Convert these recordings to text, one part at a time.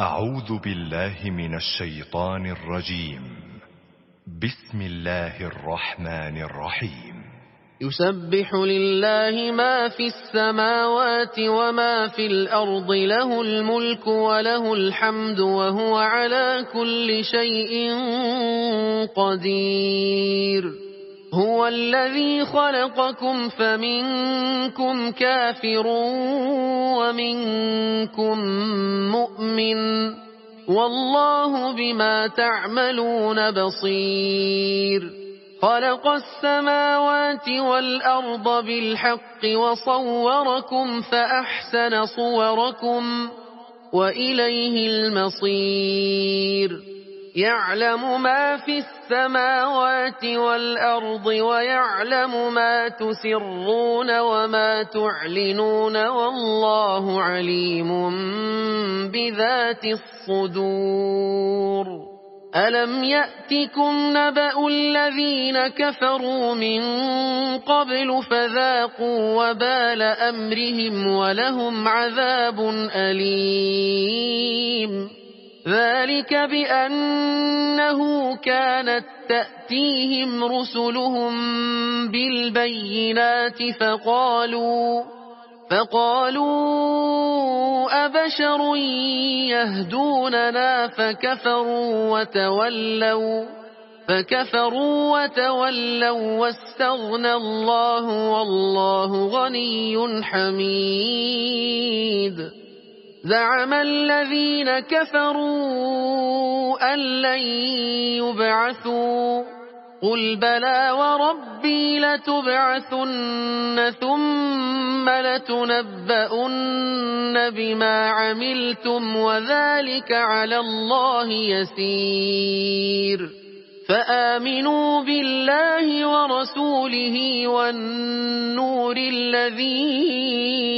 أعوذ بالله من الشيطان الرجيم. بسم الله الرحمن الرحيم. يسبح لله ما في السماوات وما في الأرض له الملك وله الحمد وهو على كل شيء قدير. هو الذي خلقكم فمنكم كافر ومنكم مؤمن والله بما تعملون بصير خلق السماوات والأرض بالحق وصوركم فأحسن صوركم وإليه المصير يعلم ما في السماوات والأرض ويعلم ما تسرون وما تعلنون والله عليم بذات الصدور. ألم يأتكم نبأ الذين كفروا من قبل فذاقوا وبال أمرهم ولهم عذاب أليم. ذلك بأنه كانت تأتيهم رسلهم بالبينات فقالوا فقالوا أبشر يهدوننا فكفروا وتولوا فكفروا وتولوا واستغنى الله والله غني حميد. زعم الذين كفروا أن لن يبعثوا. قل بلى وربي لتبعثن ثم لتنبؤن بما عملتم وذلك على الله يسير. فآمنوا بالله ورسوله والنور الذي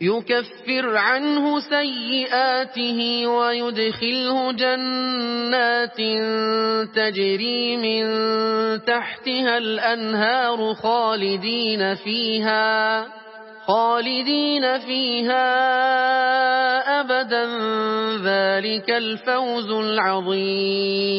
يكفر عنه سيئاته ويدخله جنات تجري من تحتها الأنهار خالدين فيها خالدين فيها أبدا. ذلك الفوز العظيم.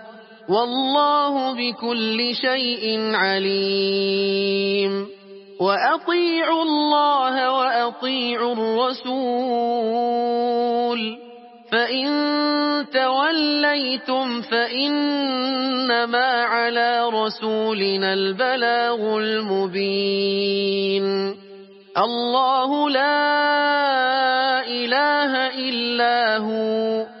والله بكل شيء عليم. وأطيعوا الله وأطيعوا الرسول. فإن توليتم فإنما على رسولنا البلاغ المبين. الله لا إله إلا هو.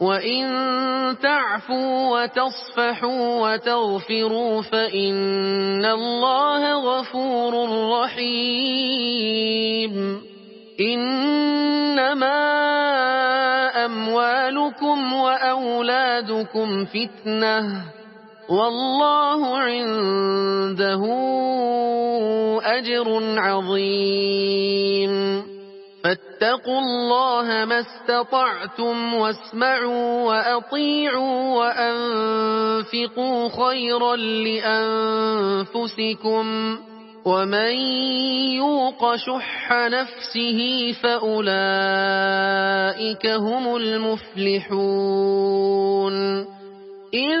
وإن تعفوا وتصفحوا وتغفروا فإن الله غفور رحيم إنما أموالكم وأولادكم فتنة والله عنده أجر عظيم فاتقوا الله ما استطعتم واسمعوا وأطيعوا وأنفقوا خيرا لأنفسكم ومن يوق شح نفسه فأولئك هم المفلحون إن